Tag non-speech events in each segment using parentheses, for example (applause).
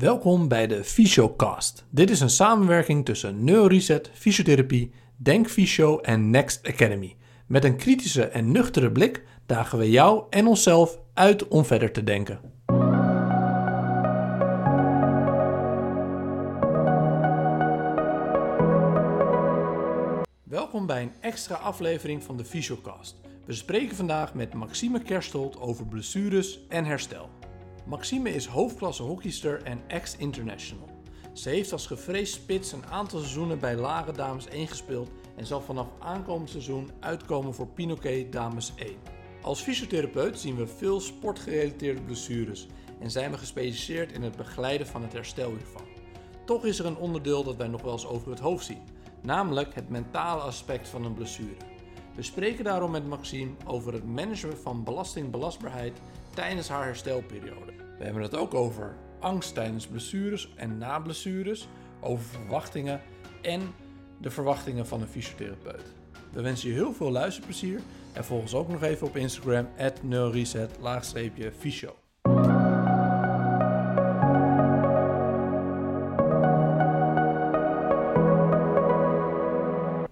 Welkom bij de Fysiocast. Dit is een samenwerking tussen Neuroreset, Fysiotherapie, Denk Fysio en Next Academy. Met een kritische en nuchtere blik dagen we jou en onszelf uit om verder te denken. Welkom bij een extra aflevering van de Fysiocast. We spreken vandaag met Maxime Kerstold over blessures en herstel. Maxime is hoofdklasse hockeyster en ex-international. Ze heeft als gevreesd spits een aantal seizoenen bij Lage Dames 1 gespeeld en zal vanaf aankomend seizoen uitkomen voor Pinoquet Dames 1. Als fysiotherapeut zien we veel sportgerelateerde blessures en zijn we gespecialiseerd in het begeleiden van het herstel hiervan. Toch is er een onderdeel dat wij nog wel eens over het hoofd zien, namelijk het mentale aspect van een blessure. We spreken daarom met Maxime over het managen van belastingbelastbaarheid tijdens haar herstelperiode. We hebben het ook over angst tijdens blessures en na blessures, over verwachtingen en de verwachtingen van een fysiotherapeut. We wensen je heel veel luisterplezier en volg ons ook nog even op Instagram @neurreset fysio.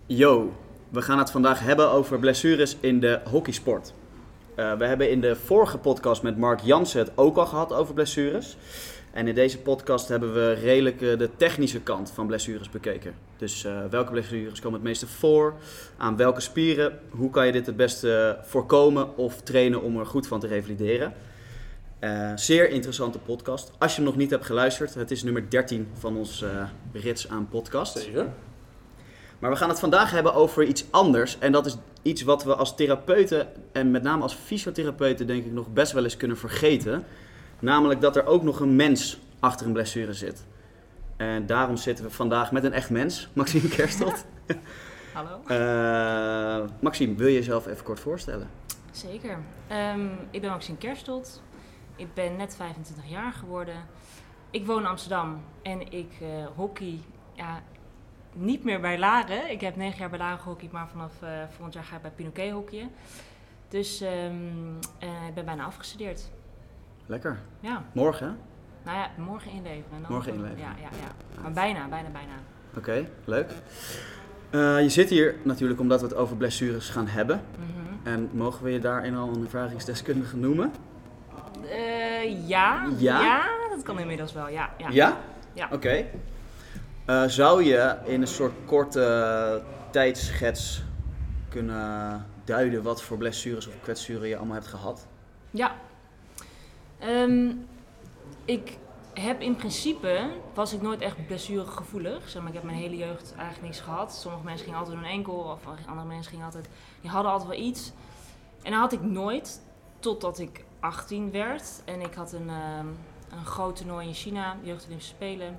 Yo, we gaan het vandaag hebben over blessures in de hockeysport. Uh, we hebben in de vorige podcast met Mark Jansen het ook al gehad over blessures. En in deze podcast hebben we redelijk uh, de technische kant van blessures bekeken. Dus uh, welke blessures komen het meeste voor? Aan welke spieren? Hoe kan je dit het beste voorkomen of trainen om er goed van te revalideren? zeer interessante podcast. Als je hem nog niet hebt geluisterd, het is nummer 13 van ons rits aan podcast. Zeker. Maar we gaan het vandaag hebben over iets anders. En dat is iets wat we als therapeuten en met name als fysiotherapeuten denk ik nog best wel eens kunnen vergeten. Namelijk dat er ook nog een mens achter een blessure zit. En daarom zitten we vandaag met een echt mens, (laughs) Maxime Kerstelt. (laughs) Hallo. Uh, Maxime, wil je jezelf even kort voorstellen? Zeker. Um, ik ben Maxime Kerstelt. Ik ben net 25 jaar geworden. Ik woon in Amsterdam en ik uh, hockey ja, niet meer bij Laren. Ik heb negen jaar bij Laren gehockeyd, maar vanaf uh, volgend jaar ga ik bij Pinoquet hockeyen. Dus um, uh, ik ben bijna afgestudeerd. Lekker. Ja. Morgen, hè? Nou ja, morgen inleveren. Dan morgen inleveren. Ja, ja, ja. Maar bijna, bijna, bijna. Oké, okay, leuk. Uh, je zit hier natuurlijk omdat we het over blessures gaan hebben. -hmm. En mogen we je daarin al een ervaringsdeskundige noemen? ja. ja. Ja? dat kan inmiddels wel, ja. Ja? Ja? ja. Oké. Okay. Uh, zou je in een soort korte tijdschets kunnen duiden wat voor blessures of kwetsuren je allemaal hebt gehad? Ja. Um, ik heb in principe, was ik nooit echt blessuregevoelig. Zeg maar, ik heb mijn hele jeugd eigenlijk niks gehad. Sommige mensen gingen altijd een enkel, of andere mensen gingen altijd, die hadden altijd wel iets. En dat had ik nooit, totdat ik 18 werd. En ik had een, um, een groot toernooi in China, Jeugd Spelen.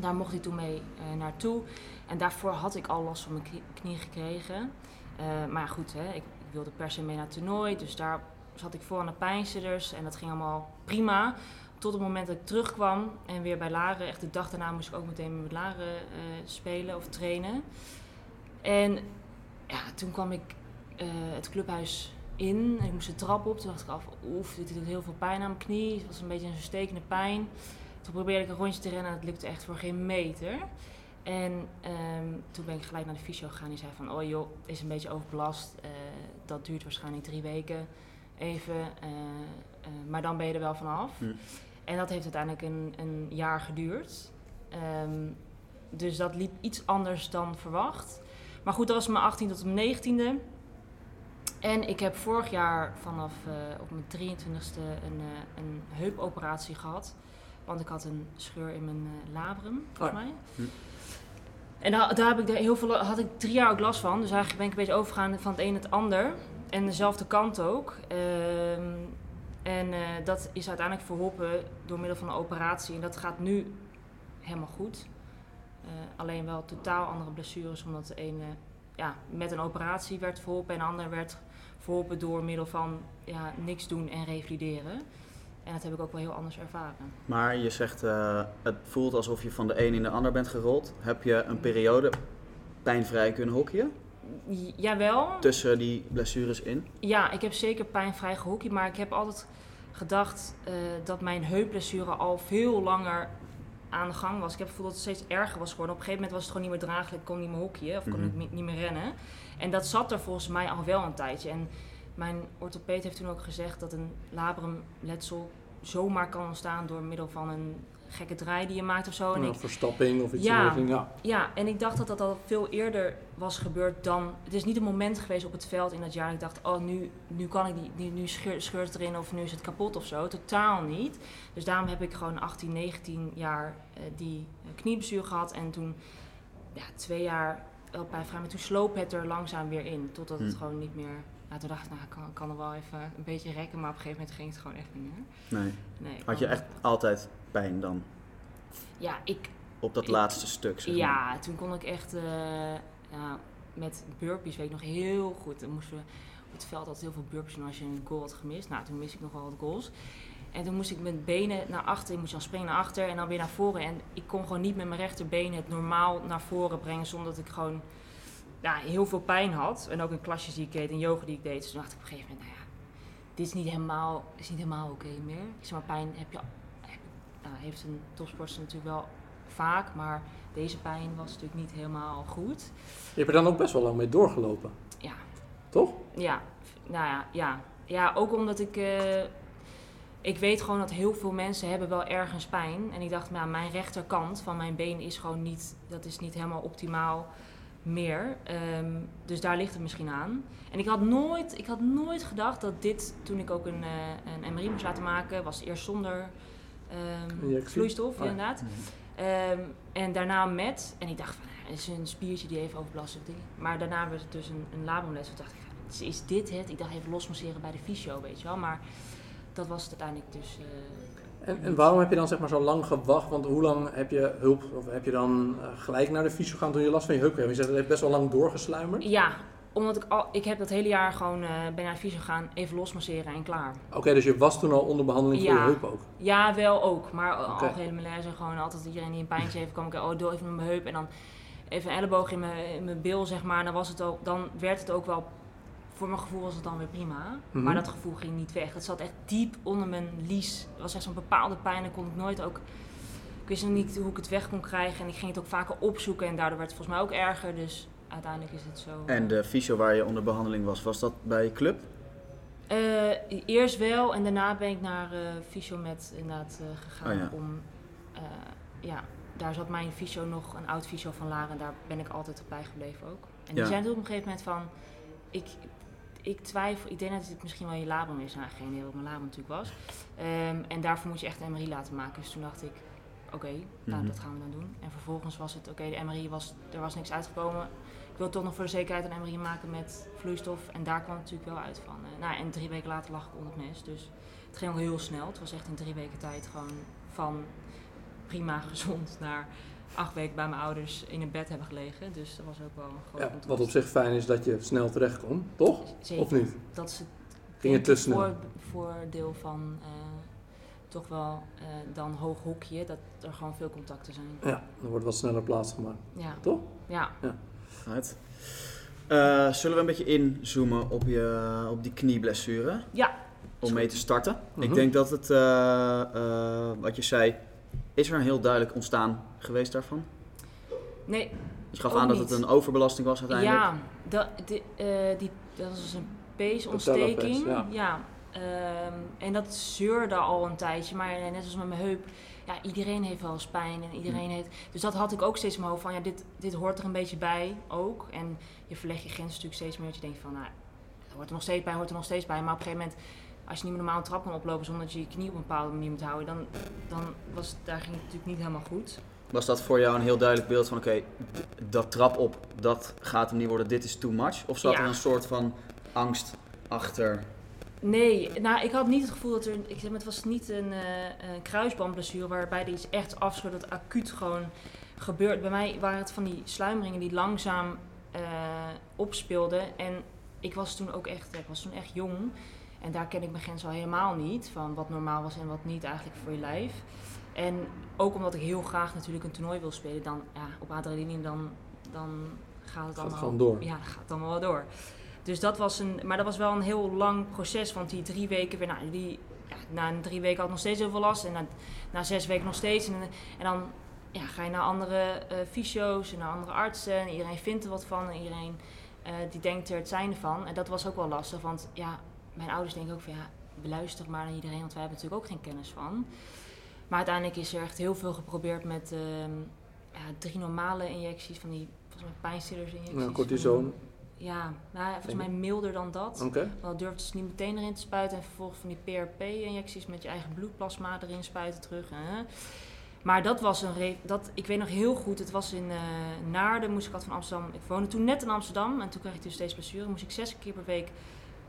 Daar mocht ik toen mee uh, naartoe. En daarvoor had ik al last van mijn knie, gekregen. Uh, maar goed, hè, ik, wilde per se mee naar het toernooi. Dus daar zat ik voor aan de pijnstillers. En dat ging allemaal prima. Tot het moment dat ik terugkwam en weer bij Laren. Echt de dag daarna moest ik ook meteen met Laren uh, spelen of trainen. En ja, toen kwam ik het clubhuis in. En ik moest de trap op. Toen dacht ik af, oef, dit doet heel veel pijn aan mijn knie. Het was een beetje een stekende pijn. Toen probeerde ik een rondje te rennen en het lukte echt voor geen meter. En um, toen ben ik gelijk naar de fysio gegaan. Die zei van, oh joh, is een beetje overbelast. Uh, dat duurt waarschijnlijk drie weken. Even. Uh, uh, maar dan ben je er wel vanaf. Hm. En dat heeft uiteindelijk een, een jaar geduurd. Um, dus dat liep iets anders dan verwacht. Maar goed, dat was mijn 18 tot mijn 19e. En ik heb vorig jaar vanaf op mijn 23e een, een heupoperatie gehad. Want ik had een scheur in mijn uh, labrum, volgens oh. mij. Hm. En daar, daar heb ik heel veel, had ik drie jaar ook last van. Dus eigenlijk ben ik een beetje overgegaan van het een het ander. En dezelfde kant ook. Uh, en uh, dat is uiteindelijk verholpen door middel van een operatie. En dat gaat nu helemaal goed. Uh, alleen wel totaal andere blessures, omdat de ene ja, met een operatie werd verholpen en de ander werd verholpen door middel van ja, niks doen en revalideren. En dat heb ik ook wel heel anders ervaren. Maar je zegt, uh, het voelt alsof je van de een in de ander bent gerold. Heb je een periode pijnvrij kunnen hockeyen? Jawel. Tussen die blessures in? Ja, ik heb zeker pijnvrij gehockeyd, maar ik heb altijd gedacht eh, dat mijn heupblessure al veel langer aan de gang was. Ik heb het gevoel dat het steeds erger was geworden. Op een gegeven moment was het gewoon niet meer draaglijk. Ik kon niet meer hockeyen of kon Mhm. ik niet- meer rennen. En dat zat er volgens mij al wel een tijdje. En mijn orthopeed heeft toen ook gezegd dat een labrumletsel zomaar kan ontstaan door middel van een gekke draai die je maakt of zo. En Een ik, verstapping of iets Ja. in die richting. Ja. ja, en ik dacht dat dat al veel eerder was gebeurd dan... Het is niet een moment geweest op het veld in dat jaar dat ik dacht... oh, nu, nu kan ik niet, nu, nu scheur- scheurt het erin of nu is het kapot of zo. Totaal niet. Dus daarom heb ik gewoon 18, 19 jaar eh, die eh, knieblessure gehad. En toen ja, twee jaar pijnvrij. Maar toen sloop het er langzaam weer in. Totdat het Hm. gewoon niet meer... Toen dacht ik, nou, ik kan, kan er wel even een beetje rekken. Maar op een gegeven moment ging het gewoon echt niet meer. Nee. Nee, Had je echt altijd pijn dan? Ja, ik, Op dat Ik- laatste stuk, zeg maar. Ja, toen kon ik echt eh, ja, met burpees weet ik nog heel goed. Dan moesten we op het veld altijd heel veel burpees doen als je een goal had gemist. Nou, toen miste ik nog wel wat goals. En toen moest ik mijn benen naar achter, ik moest dan springen naar achter en dan weer naar voren. En ik kon gewoon niet met mijn rechterbeen het normaal naar voren brengen zonder dat ik gewoon ja, heel veel pijn had. En ook in klasjes die ik deed, in yoga die ik deed. Dus toen dacht ik op een gegeven moment, nou ja, dit is niet helemaal, is niet helemaal oké meer. Ik zeg maar, pijn heb je, heb, nou, heeft een topsporter natuurlijk wel vaak, maar deze pijn was natuurlijk niet helemaal goed. Je hebt er dan ook best wel lang mee doorgelopen, Ja, toch? ja, nou ja, ja. Ja, ook omdat ik, eh, ik weet gewoon dat heel veel mensen hebben wel ergens pijn. En ik dacht, nou, mijn rechterkant van mijn been is gewoon niet, dat is niet helemaal optimaal meer. Ehm, dus daar ligt het misschien aan. En ik had nooit, ik had nooit gedacht dat dit, toen ik ook een, eh, een MRI moest laten maken, was eerst zonder ehm, vloeistof, Oh ja. inderdaad. Ehm, en daarna met, en ik dacht van, nou, het is een spiertje die even overbelast. Maar daarna werd het dus een, een labelles. Toen dacht ik, is, is dit het? Ik dacht even losmasseren bij de fysio, weet je wel. Maar dat was het uiteindelijk dus. eh, En, en waarom heb je dan zeg maar zo lang gewacht? Want hoe lang heb je hulp, of heb je dan eh, gelijk naar de fysio gegaan toen je last van je heup kreeg? Je zegt, het heeft best wel lang doorgesluimerd. ja, omdat ik al, ik heb dat hele jaar gewoon, eh ben naar de fysio gegaan, even losmasseren en klaar. Oké, dus je was toen al onder behandeling voor je heup ook. Ja, wel ook. Maar Oké. algehele malaise, gewoon altijd iedereen die een pijntje heeft, kwam ik, oh, doe even met mijn heup. En dan even een elleboog in mijn, in mijn bil, zeg maar. Dan, was het ook, dan werd het ook wel, voor mijn gevoel was het dan weer prima. Mhm. Maar dat gevoel ging niet weg. Het zat echt diep onder mijn lies. Het was echt zo'n bepaalde pijn. En kon ik nooit ook, ik wist nog niet hoe ik het weg kon krijgen. En ik ging het ook vaker opzoeken. En daardoor werd het volgens mij ook erger. Dus uiteindelijk is het zo. En de fysio waar je onder behandeling was, was dat bij je club? Eh, eerst wel en daarna ben ik naar eh Fysiomet inderdaad eh, gegaan Oh ja. om, ja, daar zat mijn fysio nog, een oud fysio van Laren, en daar ben ik altijd bij gebleven ook. En die Ja. zijn toen op een gegeven moment van, ik, ik twijfel, ik denk dat het misschien wel je labrum is, nou geen idee wat mijn labrum natuurlijk was. Ehm, en daarvoor moet je echt een MRI laten maken, dus toen dacht ik, oké, nou Mhm. dat gaan we dan doen. En vervolgens was het, oké, de MRI was, er was niks uitgekomen. Ik wil toch nog voor de zekerheid een MRI maken met vloeistof. En daar kwam het natuurlijk wel uit van. eh, nou, en drie weken later lag ik onder het mes. Dus het ging ook heel snel. Het was echt in drie weken tijd gewoon van prima gezond naar acht weken bij mijn ouders in een bed hebben gelegen. Dus dat was ook wel een groot Ja, wat op zich fijn is dat je snel terecht komt, toch? Zeker. Of niet? Dat is het Ging het te snel? voor- voordeel van eh, toch wel eh, dan hoog hokje. Dat er gewoon veel contacten zijn. Ja, dan wordt wat sneller plaatsgemaakt, Ja, toch? ja. Right. Eh, zullen we een beetje inzoomen op, je, op die knieblessure? Ja, Om mee te starten. Ik Mhm. denk dat het, eh, eh, wat je zei, is er een heel duidelijk ontstaan geweest daarvan? nee, Je gaf Ook aan dat niet. het een overbelasting was uiteindelijk. Ja, dat, die, eh, die, dat was een peesontsteking. Ja. ja. Ehm, en dat zeurde al een tijdje, maar net als met mijn heup, ja, iedereen heeft wel eens pijn en iedereen heeft... Dus dat had ik ook steeds in mijn hoofd van, ja, dit, dit hoort er een beetje bij ook. En je verlegt je grens natuurlijk steeds meer, dat je denkt van, nou, hoort er nog steeds bij, hoort er nog steeds bij. Maar op een gegeven moment, als je niet meer normaal een trap kan oplopen zonder dat je je knie op een bepaalde manier moet houden, dan, dan was, daar ging het natuurlijk niet helemaal goed. Was dat voor jou een heel duidelijk beeld van, oké, dat trap op, dat gaat hem niet worden, dit is too much? Of zat Ja. er een soort van angst achter? Nee, nou, ik had niet het gevoel dat er. Ik zeg, maar, het was niet een, een kruisbandblessure waarbij er iets echt afscheurt dat acuut gewoon gebeurt. Bij mij waren het van die sluimeringen die langzaam eh, opspeelden. En ik was toen ook echt, ik was toen echt jong. En daar ken ik mijn grens al helemaal niet. Van wat normaal was en wat niet eigenlijk voor je lijf. En ook omdat ik heel graag natuurlijk een toernooi wil spelen. Dan ja, op adrenaline dan, dan gaat het Gaat allemaal... gewoon door. Ja, gaat het allemaal wel door. Dus dat was een, maar dat was wel een heel lang proces, want die drie weken weer, nou, die, ja, na drie weken had ik nog steeds heel veel last. En na, na zes weken nog steeds. En, en dan ja, ga je naar andere uh, fysio's en naar andere artsen. En iedereen vindt er wat van. En iedereen uh, die denkt er het zijnde van. En dat was ook wel lastig. Want ja, mijn ouders denken ook van ja, beluister maar naar iedereen. Want wij hebben natuurlijk ook geen kennis van. Maar uiteindelijk is er echt heel veel geprobeerd met uh, ja, drie normale injecties. Van die volgens mij pijnstillers injecties. Ja, cortison. Ja, nou, volgens mij milder dan dat. Oké. Okay. Dan durfden ze niet meteen erin te spuiten. En vervolgens van die PRP-injecties met je eigen bloedplasma erin spuiten terug. Hè. Maar dat was een... Dat, ik weet nog heel goed, het was in uh, Naarden, moest ik had van Amsterdam... Ik woonde toen net in Amsterdam en toen kreeg ik dus steeds blessure. Moest ik zes keer per week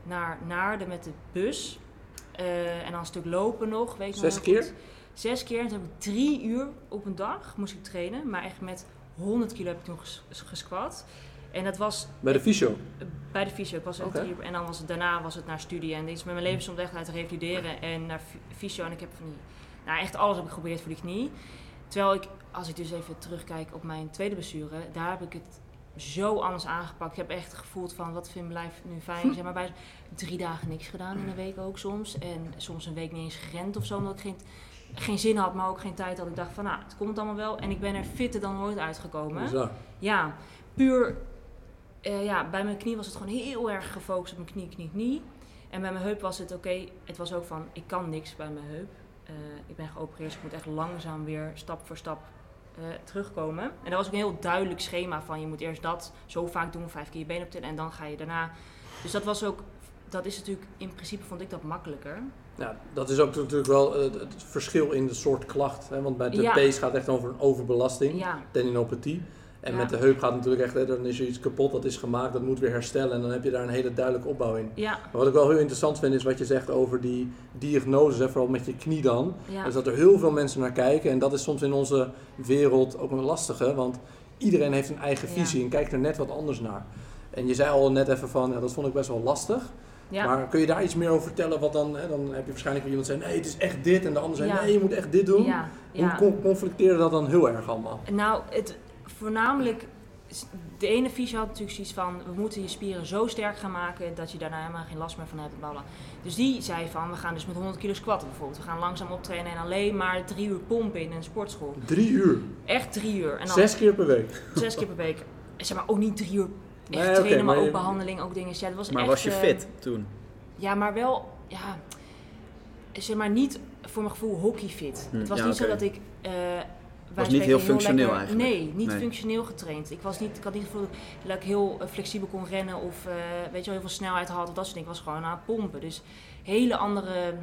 naar Naarden met de bus. Uh, en dan een stuk lopen nog. Weet zes nog keer? Goed. Zes keer. En toen heb ik drie uur op een dag moest ik trainen. Maar echt met 100 kilo heb ik toen ges gesquat. En dat was... Bij de fysio? Bij de fysio. Ik was okay. En dan was het, daarna was het naar studie. En is met mijn leven soms echt uit te revalideren. En naar fysio. En ik heb van die... Nou, echt alles heb ik geprobeerd voor die knie. Terwijl ik, als ik dus even terugkijk op mijn tweede blessure, daar heb ik het zo anders aangepakt. Ik heb echt gevoeld van, wat vind mijn lijf nu fijn? Zeg maar bij drie dagen niks gedaan in een week ook soms. En soms een week niet eens gerend of zo, omdat ik geen, geen zin had, maar ook geen tijd had. Ik dacht van, nou, het komt allemaal wel. En ik ben er fitter dan ooit uitgekomen. Bizar. Ja, puur... Uh, ja, bij mijn knie was het gewoon heel erg gefocust op mijn knie, knie, knie. En bij mijn heup was het oké. Okay, het was ook van, ik kan niks bij mijn heup. Uh, ik ben geopereerd, dus ik moet echt langzaam weer stap voor stap uh, terugkomen. En dat was ook een heel duidelijk schema van je moet eerst dat zo vaak doen, vijf keer je been op tillen en dan ga je daarna. Dus dat was ook, dat is natuurlijk, in principe vond ik dat makkelijker. Ja, dat is ook natuurlijk wel uh, het verschil in de soort klacht. Hè? Want bij de ja. Gaat het echt over een overbelasting, ja. tendinopathie. En Ja. met de heup gaat natuurlijk echt, hè, dan is er iets kapot, dat is gemaakt, dat moet weer herstellen. En dan heb je daar een hele duidelijke opbouw in. Ja, Maar wat ik wel heel interessant vind is wat je zegt over die diagnoses, hè, vooral met je knie dan. ja. Dus dat er heel veel mensen naar kijken. En dat is soms in onze wereld ook een lastige, want iedereen heeft een eigen visie en kijkt er net wat anders naar. En je zei al net even van, ja, dat vond ik best wel lastig. ja. Maar kun je daar iets meer over vertellen? Wat dan, hè, dan heb je waarschijnlijk weer iemand zeggen, nee, het is echt dit. En de ander zei, Ja. nee, je moet echt dit doen. ja, Hoe conflicteerde dat dan heel erg allemaal? Nou, het, voornamelijk, de ene fysio had natuurlijk zoiets van, we moeten je spieren zo sterk gaan maken dat je daarna helemaal geen last meer van hebt. Bla bla. Dus die zei van, we gaan dus met 100 kilo squatten bijvoorbeeld. We gaan langzaam optrainen en alleen maar drie uur pompen in een sportschool. Drie uur. Echt drie uur. En dan Zes keer per week. zes keer per week. Zeg maar ook niet drie uur echt Nee, trainen, maar maar ook je- behandeling, ook dingen. Ja, dat was Maar echt, was je eh, fit toen? Ja, maar wel, ja, zeg maar niet voor mijn gevoel hockeyfit. Hm, Het was ja, niet zo dat ik. eh, Was niet heel functioneel lekker- eigenlijk? Nee, niet Nee. functioneel getraind. Ik, was niet, ik had niet het gevoel dat ik heel eh, flexibel kon rennen of eh, weet je wel, heel veel snelheid had of dat soort dingen. Ik was gewoon aan het pompen. Dus hele andere,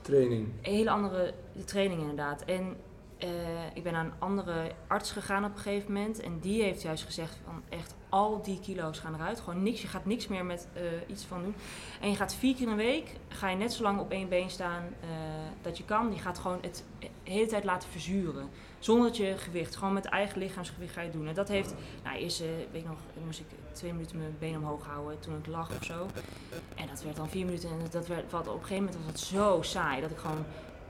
Training. hele andere training inderdaad. En eh, ik ben naar een andere arts gegaan op een gegeven moment. En die heeft juist gezegd van echt al die kilo's gaan eruit. Gewoon niks, je gaat niks meer met eh, iets van doen. En je gaat vier keer een week, ga je net zo lang op één been staan eh, dat je kan. Je gaat gewoon het de hele tijd laten verzuren. Zonder dat je gewicht, gewoon met eigen lichaamsgewicht ga je doen. En dat heeft, nou eerst, eh, weet ik nog, moest ik twee minuten mijn been omhoog houden toen ik lag of zo. En dat werd dan vier minuten en dat werd, wat, op een gegeven moment was het zo saai dat ik gewoon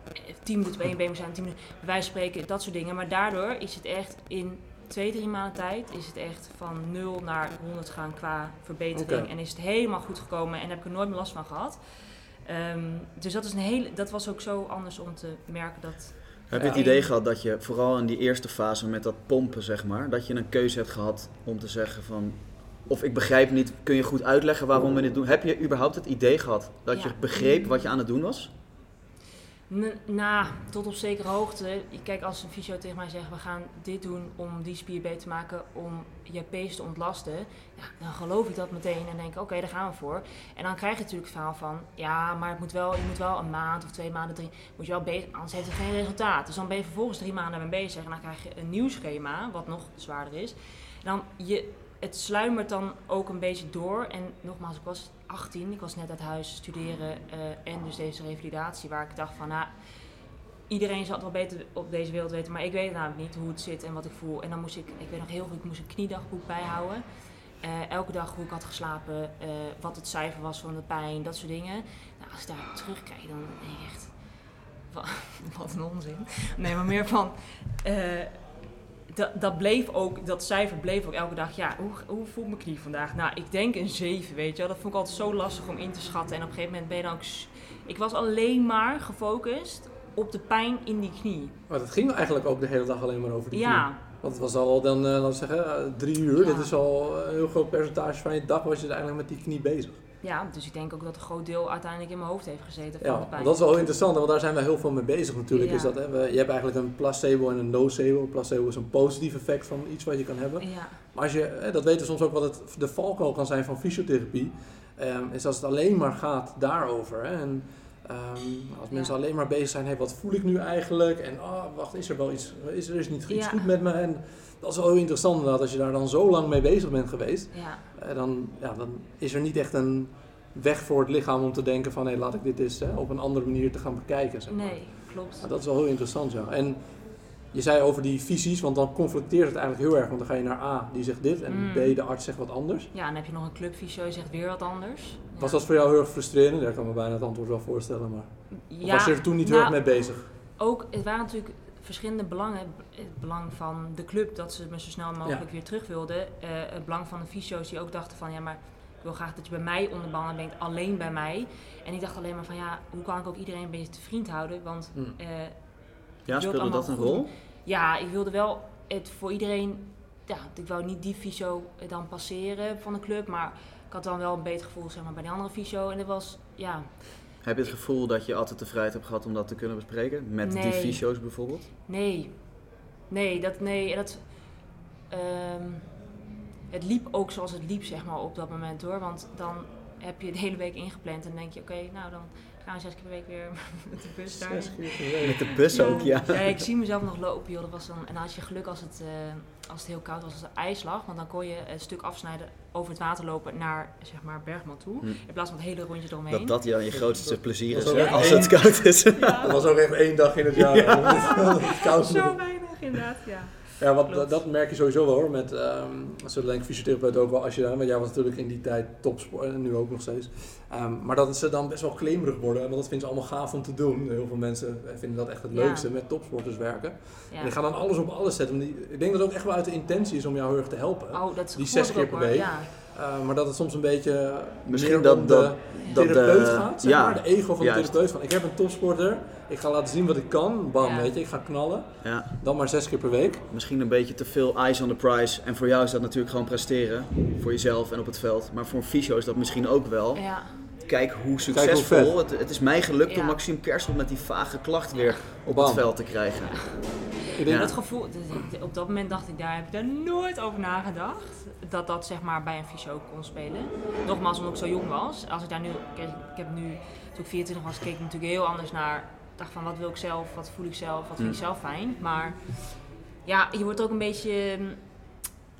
eh, tien minuten op één been moest staan, tien minuten, van spreken, dat soort dingen. Maar daardoor is het echt in twee, drie maanden tijd is het echt van 0 naar 100 gaan qua verbetering. En is het helemaal goed gekomen en heb ik er nooit meer last van gehad. Ehm, dus dat, is een hele, dat was ook zo anders om te merken dat... Heb je het idee gehad dat je vooral in die eerste fase met dat pompen, zeg maar, dat je een keuze hebt gehad om te zeggen van, of ik begrijp niet, kun je goed uitleggen waarom we dit doen? Heb je überhaupt het idee gehad dat je begreep wat je aan het doen was? N- Nou, tot op zekere hoogte. Kijk, als een fysio tegen mij zegt, we gaan dit doen om die spier beter te maken, om je pees te ontlasten. Ja, dan geloof ik dat meteen en denk oké, daar gaan we voor. En dan krijg je natuurlijk het verhaal van, ja, maar het moet wel, je moet wel een maand of twee maanden, drie, moet je wel bezig, anders heeft het geen resultaat. Dus dan ben je vervolgens drie maanden mee bezig en dan krijg je een nieuw schema, wat nog zwaarder is. En dan, je, het sluimert dan ook een beetje door. En nogmaals, ik was 18, ik was net uit huis studeren eh, en dus deze revalidatie, waar ik dacht van, nou, iedereen zal het wel beter op deze wereld weten, maar ik weet namelijk niet hoe het zit en wat ik voel. En dan moest ik, ik weet nog heel goed, ik moest een kniedagboek bijhouden. Eh, elke dag hoe ik had geslapen, eh, wat het cijfer was van de pijn, dat soort dingen. Nou, als ik daar terugkijk, dan denk ik echt, wat, (laughs) wat een onzin. Nee, maar meer van, dat, dat bleef ook, dat cijfer bleef ook elke dag, ja, hoe, hoe voelt mijn knie vandaag? Nou, ik denk een 7, weet je wel. Dat vond ik altijd zo lastig om in te schatten. En op een gegeven moment ben je dan ook, Ik was alleen maar gefocust op de pijn in die knie. Maar het ging eigenlijk ook de hele dag alleen maar over die knie. Ja, Want het was al dan, eh, laten we zeggen, eh, drie uur. Ja. Dat is al een heel groot percentage van je dag was je eigenlijk met die knie bezig. Ja, dus ik denk ook dat een groot deel uiteindelijk in mijn hoofd heeft gezeten van Ja, de want pijn. dat is wel interessant, want daar zijn we heel veel mee bezig natuurlijk. Ja. Is dat, hè, we- je hebt eigenlijk een placebo en een nocebo. Placebo is een positief effect van iets wat je kan hebben. Ja, Maar als je, hè, dat weten we soms ook wat het, de valkuil kan zijn van fysiotherapie. ehm, is als het alleen maar gaat daarover. Hè, en ehm, als mensen Ja. alleen maar bezig zijn, hey, wat voel ik nu eigenlijk? En oh, wacht, is er wel iets, is er is niet iets Ja. goed met me? En dat is wel heel interessant inderdaad, als je daar dan zo lang mee bezig bent geweest. ja, eh, dan, ja, dan is er niet echt een weg voor het lichaam om te denken van hé, laat ik dit eens hè, op een andere manier te gaan bekijken. Zeg maar. nee, klopt. Maar dat is wel heel interessant, ja. En je zei over die visies, want dan confronteert het eigenlijk heel erg. Want dan ga je naar A, die zegt dit, en Mm. B, de arts zegt wat anders. Ja, en dan heb je nog een clubfysio, die zegt weer wat anders. Ja. Was dat voor jou heel erg frustrerend? Ik kan me bijna het antwoord wel voorstellen, maar... Ja, was je er toen niet heel nou, erg mee bezig? Ook, het waren natuurlijk verschillende belangen. Het belang van de club, dat ze me zo snel mogelijk weer terug wilden. Eh, het belang van de fysio's die ook dachten van, ja, maar ik wil graag dat je bij mij onder bent, alleen bij mij. En ik dacht alleen maar van, ja, hoe kan ik ook iedereen een beetje te vriend houden? Want eh, Ja, speelde dat een goed. rol? ja, ik wilde wel het voor iedereen, ja, ik wou niet die fysio dan passeren van de club, maar ik had dan wel een beter gevoel zeg maar, bij die andere fysio. En dat was, ja, Heb je het gevoel dat je altijd de vrijheid hebt gehad om dat te kunnen bespreken? Met die Nee. fysio's bijvoorbeeld? Nee. Nee, dat, nee, dat, ehm, het liep ook zoals het liep, zeg maar, op dat moment hoor. Want dan heb je de hele week ingepland en dan denk je, oké, nou dan gaan we zes keer per week weer (laughs) met de bus daar. Zes keer per week. Met de bus ook, ja. Ja, ik zie mezelf nog lopen, joh. Dat was dan, en dan had je geluk als het, eh, als het heel koud was, als het ijs lag. Want dan kon je een stuk afsnijden over het water lopen naar, zeg maar, Bergman toe. Hm. In plaats van het hele rondje eromheen. Dat dat ja, je grootste plezier Dat is, als het koud is. Ja, (laughs) Dat was ook echt één dag in het jaar. (laughs) dat het koud zo weinig inderdaad, ja. Ja, want Klopt. dat, merk je sowieso wel hoor. Met, dat zullen denk ik fysiotherapeuten ook wel als je daar, want jij was natuurlijk in die tijd topsport en nu ook nog steeds. Ehm, maar dat ze dan best wel claimerig worden, want dat vinden ze allemaal gaaf om te doen. Heel veel mensen vinden dat echt het Ja. leukste met topsporters werken. ja. En die gaan dan alles op alles zetten. Die- ik denk dat het ook echt wel uit de intentie is om jou heel erg te helpen. Oh, dat is Die zes keer per week. Ja. Eh, maar dat het soms een beetje Misschien meer dat- om dat- de dat therapeut de- gaat, zeg ja, maar. De ego van juist. de therapeut. Van, ik heb een topsporter, ik ga laten zien wat ik kan. Bam, Ja. weet je, ik ga knallen. Ja, Dan maar zes keer per week. misschien een beetje te veel eyes on the prize. En voor jou is dat natuurlijk gewoon presteren. Voor jezelf en op het veld. Maar voor een fysio is dat misschien ook wel. Ja. Kijk hoe hoe succesvol. het, het is mij gelukt om. Maxime Kerstel met die vage klacht weer op Bam. het veld te krijgen. Ik denk, Ja. Dat gevoel, dus op dat moment dacht ik, daar heb ik daar nooit over nagedacht. Dat dat zeg maar bij een fysio kon spelen. Nogmaals, omdat ik zo jong was. Als ik daar nu, ik heb nu, toen ik 24 was, keek ik natuurlijk heel anders naar. Dacht van, wat wil ik zelf, wat voel ik zelf, wat vind ik Mm. zelf fijn. Maar ja, je wordt ook een beetje mm,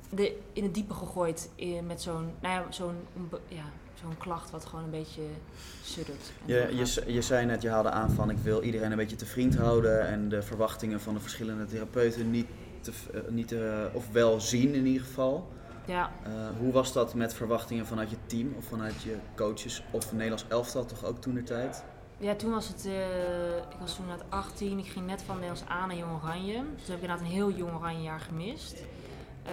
de, in het diepe gegooid eh, met zo'n, nou ja, zo'n, ja, zo'n klacht wat gewoon een beetje suddert. Je, je, je zei net, je haalde aan van ik wil iedereen een beetje te vriend houden. En de verwachtingen van de verschillende therapeuten niet, te, eh, niet te, of wel zien in ieder geval. Ja, Eh, hoe was dat met verwachtingen vanuit je team of vanuit je coaches of Nederlands elftal toch ook toen de tijd? Ja, toen was het, eh, ik was toen net 18, ik ging net van Nederlands A naar Jong Oranje. Dus toen heb ik inderdaad een heel Jong Oranje jaar gemist. Eh,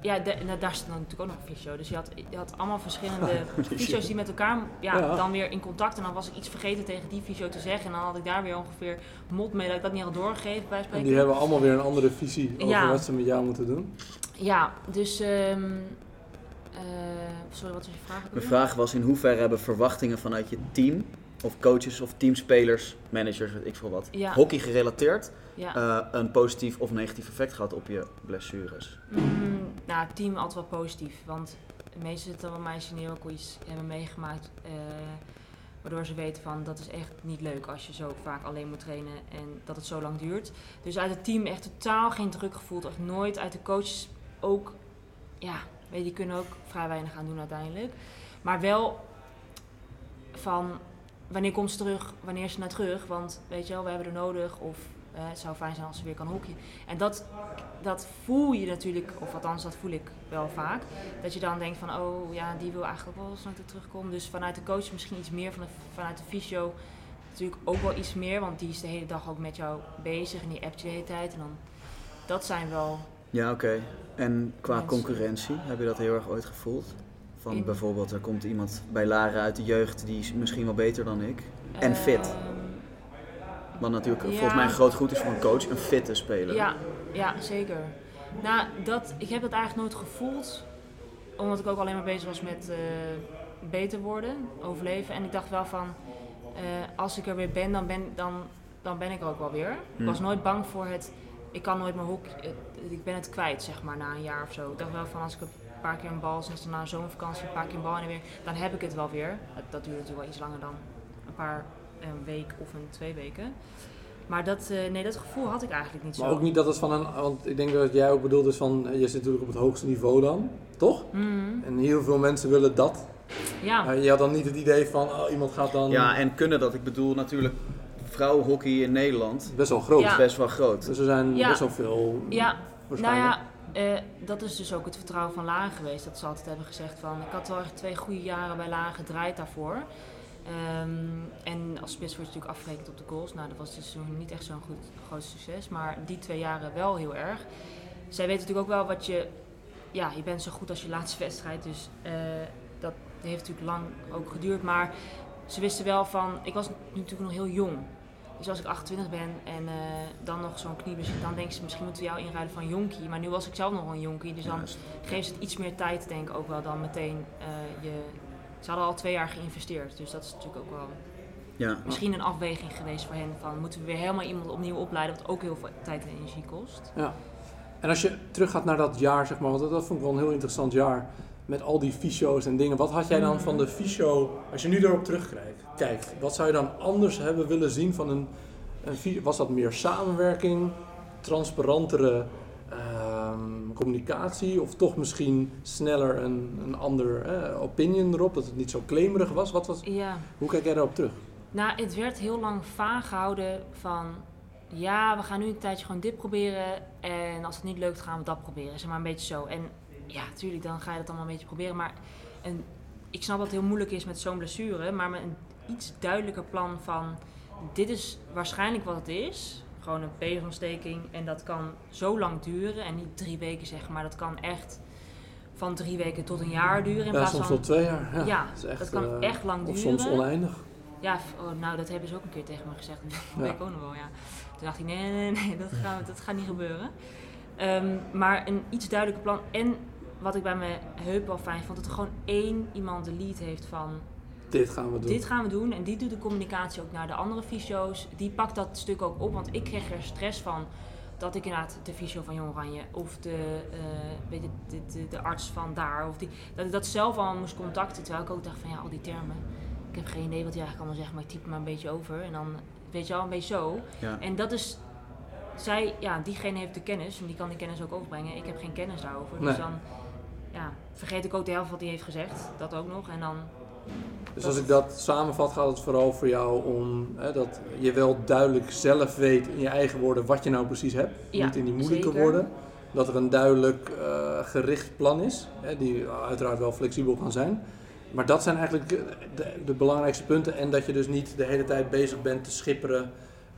ja, de- en daar zit dan natuurlijk ook nog een fysio. Dus je had, je had allemaal verschillende (laughs) fysio's die met elkaar ja, Ja. dan weer in contact. En dan was ik iets vergeten tegen die fysio te zeggen. En dan had ik daar weer ongeveer mot mee dat ik dat niet had doorgegeven bij en spreken. die hebben allemaal weer een andere visie over Ja. wat ze met jou moeten doen. Ja, dus... ehm, eh, sorry, wat was je vraag? Mijn vraag was in hoeverre hebben verwachtingen vanuit je team of coaches of teamspelers, managers, weet ik veel wat, Ja. hockey gerelateerd, Ja. eh, een positief of negatief effect gehad op je blessures? Mm, nou, het team altijd wel positief. Want de meeste zitten wel mij senior ook iets hebben meegemaakt. eh, waardoor ze weten van dat is echt niet leuk als je zo vaak alleen moet trainen en dat het zo lang duurt. Dus uit het team echt totaal geen druk gevoeld. Echt nooit. Uit de coaches ook. Ja, weet je, die kunnen ook vrij weinig aan doen uiteindelijk. Maar wel van wanneer komt ze terug, wanneer is ze naar terug. Want weet je wel, we hebben er nodig. Of eh, het zou fijn zijn als ze weer kan hockeyen. En dat dat voel je natuurlijk, of althans dat voel ik wel vaak. Dat je dan denkt van, oh ja, die wil eigenlijk ook wel snel dat ik terugkom. Dus vanuit de coach misschien iets meer, van de, vanuit de fysio natuurlijk ook wel iets meer. Want die is de hele dag ook met jou bezig en die appt je de hele tijd. En dan, dat zijn wel, Ja, oké. En qua Mensen. concurrentie, heb je dat heel erg ooit gevoeld? Van In- bijvoorbeeld, er komt iemand bij Lara uit de jeugd, die is misschien wel beter dan ik. En fit. Ehm, Wat natuurlijk Ja. volgens mij een groot goed is voor een coach, een fitte speler. Ja, ja, zeker. Nou, dat, ik heb dat eigenlijk nooit gevoeld. Omdat ik ook alleen maar bezig was met eh, beter worden, overleven. En ik dacht wel van, eh, als ik er weer ben, dan ben, dan, dan ben ik er ook wel weer. Ik Hmm. was nooit bang voor het, ik kan nooit mijn hok, het- ik ben het kwijt, zeg maar, na een jaar of zo. Ik dacht wel van, als ik paar keer een bal, sinds na een zomervakantie, een paar keer een bal en weer, dan heb ik het wel weer. Dat, dat duurt natuurlijk wel iets langer dan een paar, een week of een twee weken. Maar dat, eh, nee, dat gevoel had ik eigenlijk niet Maar zo. ook niet dat het van een... Want ik denk dat jij ook bedoelt is van... eh, Je zit natuurlijk op het hoogste niveau dan, toch? Mhm. En heel veel mensen willen dat. Ja, Maar je had dan niet het idee van... Oh, iemand gaat dan... Ja, en kunnen dat. Ik bedoel natuurlijk, vrouwenhockey in Nederland Best wel groot. Ja. best wel groot. Dus er zijn Ja. best wel veel... ja nou waarschijnlijk. ja, eh, dat is dus ook het vertrouwen van Lage geweest. Dat ze altijd hebben gezegd van, ik had wel echt twee goede jaren bij Lage gedraaid daarvoor. Ehm, en als spits word je natuurlijk afgerekend op de goals. Nou, dat was dus niet echt zo'n goed, groot succes. Maar die twee jaren wel heel erg. Zij weten natuurlijk ook wel wat je... Ja, je bent zo goed als je laatste (laughs) wedstrijd. Dus eh, dat heeft natuurlijk lang ook geduurd. Maar ze wisten wel van... Ik was natuurlijk nog heel jong. Dus als ik 28 ben en eh, dan nog zo'n knieblessure, dan denken ze misschien moeten we jou inruilen van jonkie. Maar nu was ik zelf nog een jonkie, dus dan Juist. geeft het iets meer tijd, denk ik ook wel, dan meteen eh, je... Ze hadden al twee jaar geïnvesteerd, dus dat is natuurlijk ook wel Ja. misschien een afweging geweest voor hen. Van moeten we weer helemaal iemand opnieuw opleiden, wat ook heel veel tijd en energie kost. Ja. En als je teruggaat naar dat jaar, zeg maar, want dat, dat vond ik wel een heel interessant jaar. Met al die fysio's en dingen. Wat had jij dan van de fysio, als je nu erop terugkijkt, kijkt, wat zou je dan anders hebben willen zien van een, een? Was dat meer samenwerking, transparantere ehm, communicatie of toch misschien sneller een, een ander eh, opinion erop, dat het niet zo claimerig was? Wat was Ja, hoe kijk jij daarop terug? nou, het werd heel lang vaag gehouden van... Ja, we gaan nu een tijdje gewoon dit proberen. En als het niet lukt, gaan we dat proberen. Zeg maar een beetje zo. En ja, natuurlijk, dan ga je dat allemaal een beetje proberen. Maar een, ik snap dat het heel moeilijk is met zo'n blessure. Maar met een iets duidelijker plan van... Dit is waarschijnlijk wat het is. Gewoon een peesontsteking. En dat kan zo lang duren. En niet drie weken zeg maar. Dat kan echt van drie weken tot een jaar duren. In Ja, plaats soms van... tot twee jaar. Ja, Ja, dat, is echt, dat kan eh, echt lang Of duren. soms oneindig. Ja, oh, nou dat hebben ze ook een keer tegen me gezegd. (laughs) Dat Ja. ik ook nog wel, ja. Toen dacht ik, nee, nee, nee, dat, gaat, dat gaat niet gebeuren. Ehm, maar een iets duidelijker plan. En wat ik bij mijn heup wel fijn vond, dat er gewoon één iemand de lead heeft van... Dit gaan we doen. Dit gaan we doen. En die doet de communicatie ook naar de andere fysio's. Die pakt dat stuk ook op, want ik kreeg er stress van... Dat ik inderdaad de fysio van Jong Oranje of de, eh, weet je, de, de, de arts van daar, of die, dat ik dat zelf al moest contacten. Terwijl ik ook dacht van ja, al die termen. Ik heb geen idee wat hij eigenlijk allemaal zegt, maar ik typ maar een beetje over. En dan weet je wel, een beetje zo. Ja. En dat is, zij, ja, diegene heeft de kennis en die kan die kennis ook overbrengen. Ik heb geen kennis daarover. Nee. Dus dan ja, vergeet ik ook de helft wat hij heeft gezegd. Dat ook nog. En dan, Dus als ik dat samenvat, gaat het vooral voor jou om hè, dat je wel duidelijk zelf weet in je eigen woorden wat je nou precies hebt. Ja, Niet in die moeilijke zeker. woorden. Dat er een duidelijk eh, gericht plan is, hè, die uiteraard wel flexibel kan zijn. Maar dat zijn eigenlijk de, de belangrijkste punten. En dat je dus niet de hele tijd bezig bent te schipperen.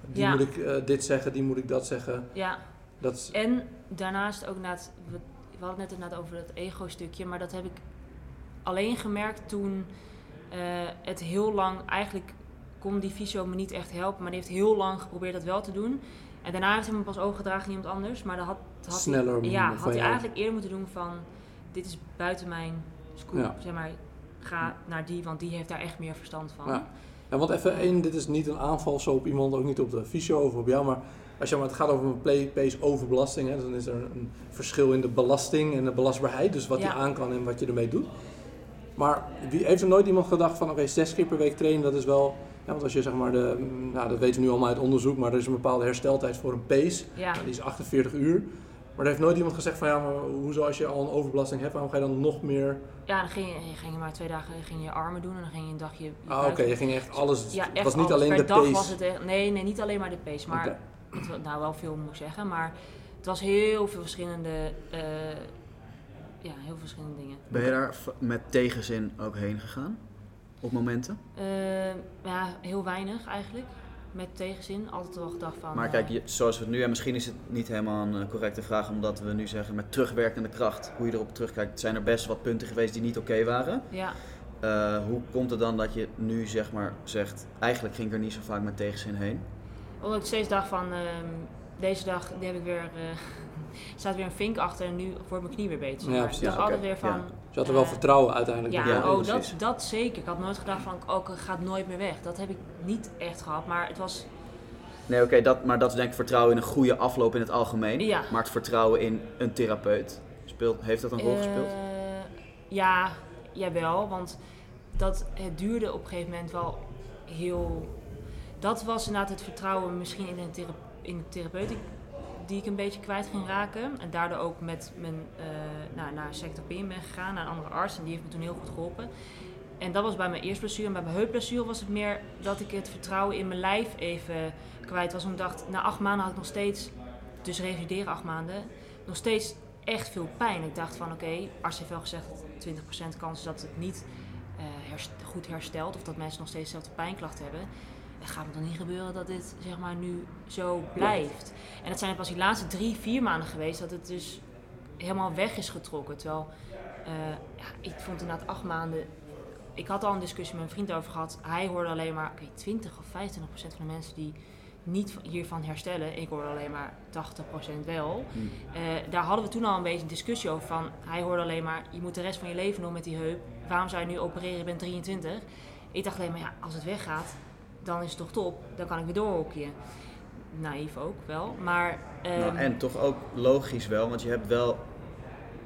Die Ja. moet ik eh, dit zeggen, die moet ik dat zeggen. ja, Dat is, En daarnaast ook na het, we, hadden het net inderdaad over het ego-stukje, maar dat heb ik alleen gemerkt toen eh, het heel lang, eigenlijk kon die fysio me niet echt helpen, maar die heeft heel lang geprobeerd dat wel te doen. En daarna heeft hij me pas overgedragen aan iemand anders, maar dat had, had Sneller hij, ja, had hij eigenlijk eerder moeten doen van, dit is buiten mijn Ja. zeg maar, ga naar die, want die heeft daar echt meer verstand van. Ja. Ja, want even één, dit is niet een aanval zo op iemand, ook niet op de fysio of op jou, maar als je maar het gaat over een pace overbelasting, hè, dan is er een verschil in de belasting en de belastbaarheid, dus wat Ja. je aan kan en wat je ermee doet. Maar wie, heeft er nooit iemand gedacht van, oké, zes keer per week trainen, dat is wel, ja, want als je zeg maar de, mm, nou dat weten we nu allemaal uit onderzoek, maar er is een bepaalde hersteltijd voor een pace, Ja. Nou, die is 48 uur. Maar er heeft nooit iemand gezegd van, ja, maar hoezo als je al een overbelasting hebt, waarom ga je dan nog meer... Ja, dan ging je, ging je maar twee dagen ging je armen doen en dan ging je een dagje... je Ah, oké, je ging echt alles, Ja, het echt was niet alles. alleen per de dag pace. was het echt, nee, nee, niet alleen maar de pace, maar. Nou wel veel moet ik zeggen, maar het was heel veel verschillende, eh, ja, heel veel verschillende dingen. Ben je daar met tegenzin ook heen gegaan? Op momenten? Eh, ja, heel weinig eigenlijk, met tegenzin. Altijd wel gedacht van. Maar eh, kijk, je- zoals we het nu, en misschien is het niet helemaal een correcte vraag, omdat we nu zeggen met terugwerkende kracht, hoe je erop terugkijkt, zijn er best wat punten geweest die niet oké waren. Ja, hoe komt het dan dat je nu zeg maar zegt, eigenlijk ging ik er niet zo vaak met tegenzin heen? Omdat ik steeds dacht van, ehm, deze dag die heb ik weer, eh, (laughs) staat weer een vink achter en nu wordt mijn knie weer beter. Ja, precies. ik dacht Ja, oké. altijd weer van, Ja. Ze had er wel eh, vertrouwen uiteindelijk. Ja. Ja, oh, dat, dat zeker. Ik had nooit gedacht van, ook het gaat nooit meer weg. Dat heb ik niet echt gehad, maar het was, Nee, oké, dat, maar dat is denk ik vertrouwen in een goede afloop in het algemeen. Ja. Maar het vertrouwen in een therapeut, speelt, heeft dat een rol gespeeld? Eh, ja, jawel, want dat, het duurde op een gegeven moment wel heel... Dat was inderdaad het vertrouwen misschien in, een thera in de therapeut die, ik een beetje kwijt ging raken. En daardoor ook met mijn, eh nou, naar sector ben gegaan, naar een andere arts. En die heeft me toen heel goed geholpen. En dat was bij mijn eerste blessure. En bij mijn heupblessure was het meer dat ik het vertrouwen in mijn lijf even kwijt was. Omdat ik dacht, na acht maanden had ik nog steeds, dus revalideren acht maanden, nog steeds echt veel pijn. Ik dacht van oké, arts heeft wel gezegd dat 20% kans is dat het niet eh, goed herstelt. Of dat mensen nog steeds dezelfde pijnklachten hebben. Het gaat me dan niet gebeuren dat dit zeg maar nu zo blijft. En dat zijn pas die laatste drie, vier maanden geweest dat het dus helemaal weg is getrokken. Terwijl, eh, ja, ik vond inderdaad acht maanden... Ik had al een discussie met mijn vriend over gehad. Hij hoorde alleen maar, oké, 20 of 25 procent van de mensen die niet hiervan herstellen. Ik hoorde alleen maar 80 procent wel. Hm. Eh, daar hadden we toen al een beetje een discussie over van... Hij hoorde alleen maar, je moet de rest van je leven nog met die heup. Waarom zou je nu opereren? Je bent 23. Ik dacht alleen maar, ja, als het weggaat, dan is het toch top. Dan kan ik weer doorhockeyen. Naïef ook wel, maar... Nou, ehm, en toch ook logisch wel, want je hebt wel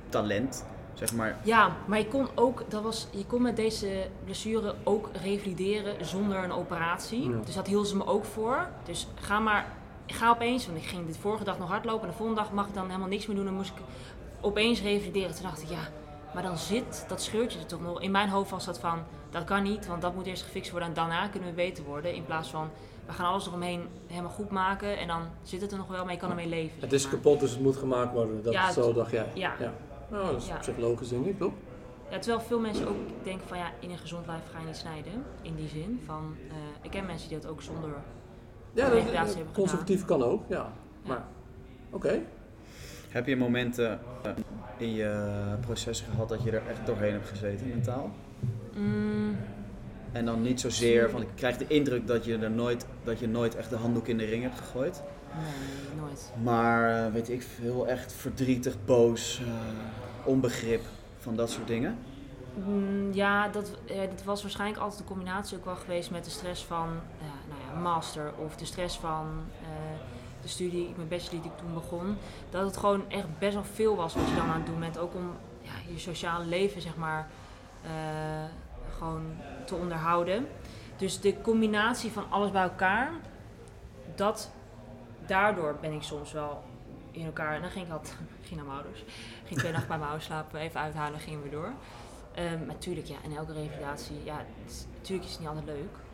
talent, zeg maar. Ja, maar je kon ook, dat was, je kon met deze blessure ook revalideren zonder een operatie. Ja. Dus dat hielden ze me ook voor. Dus ga maar, ga opeens, want ik ging de vorige dag nog hardlopen en de volgende dag mag ik dan helemaal niks meer doen. Dan moest ik opeens revalideren. Toen dacht ik, ja, maar dan zit dat scheurtje er toch nog. In mijn hoofd was dat van, dat kan niet, want dat moet eerst gefixt worden en daarna kunnen we beter worden. In plaats van, we gaan alles eromheen helemaal goed maken en dan zit het er nog wel, maar je kan ermee leven. Het is maar. kapot, dus het moet gemaakt worden. Dat, Ja, zo dacht jij. Ja. ja. Nou, dat is Ja. op zich logisch, denk ik, toch? Ja, terwijl veel mensen ook denken van ja, in een gezond lijf ga je niet snijden. In die zin van, eh, ik ken mensen die dat ook zonder... Ja, dat, hebben conservatief kan ook, ja. Ja. Maar, oké. Heb je momenten eh, in je proces gehad dat je er echt doorheen hebt gezeten, mentaal? Mm, En dan niet zozeer van, ik krijg de indruk dat je er nooit, dat je nooit echt de handdoek in de ring hebt gegooid. nee, nooit. Maar eh, weet ik veel, echt verdrietig, boos, eh, onbegrip van dat soort dingen. Mm, ja, dat, eh, was waarschijnlijk altijd een combinatie ook wel geweest met de stress van nou ja, master of de stress van studie, mijn bachelor die ik toen begon. Dat het gewoon echt best wel veel was wat je dan aan het doen bent. Ook om ja, je sociale leven, zeg maar, eh, gewoon te onderhouden. Dus de combinatie van alles bij elkaar, dat, daardoor ben ik soms wel in elkaar. En dan ging ik altijd, (laughs) ging naar mijn ouders. Ging twee nachten bij mijn ouders slapen, even uithalen, gingen we door. Ehm, maar natuurlijk, ja, in elke revalidatie, ja, natuurlijk is het niet altijd leuk.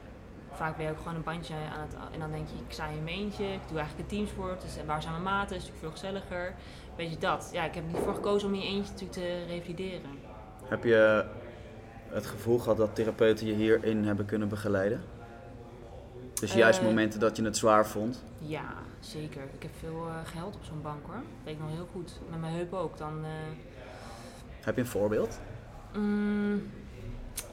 Vaak ben je ook gewoon een bandje aan het... En dan denk je, ik sta in mijn eentje, ik doe eigenlijk een teamsport. Dus en waar zijn mijn maten? is natuurlijk veel gezelliger. Weet je dat? Ja, ik heb niet voor gekozen om in je eentje natuurlijk te revalideren. Heb je het gevoel gehad dat therapeuten je hierin hebben kunnen begeleiden? Dus juist Eh. momenten dat je het zwaar vond. Ja, zeker. Ik heb veel eh geld op zo'n bank hoor. Dat weet ik nog heel goed. Met mijn heup ook. Dan, eh, Heb je een voorbeeld? Mm,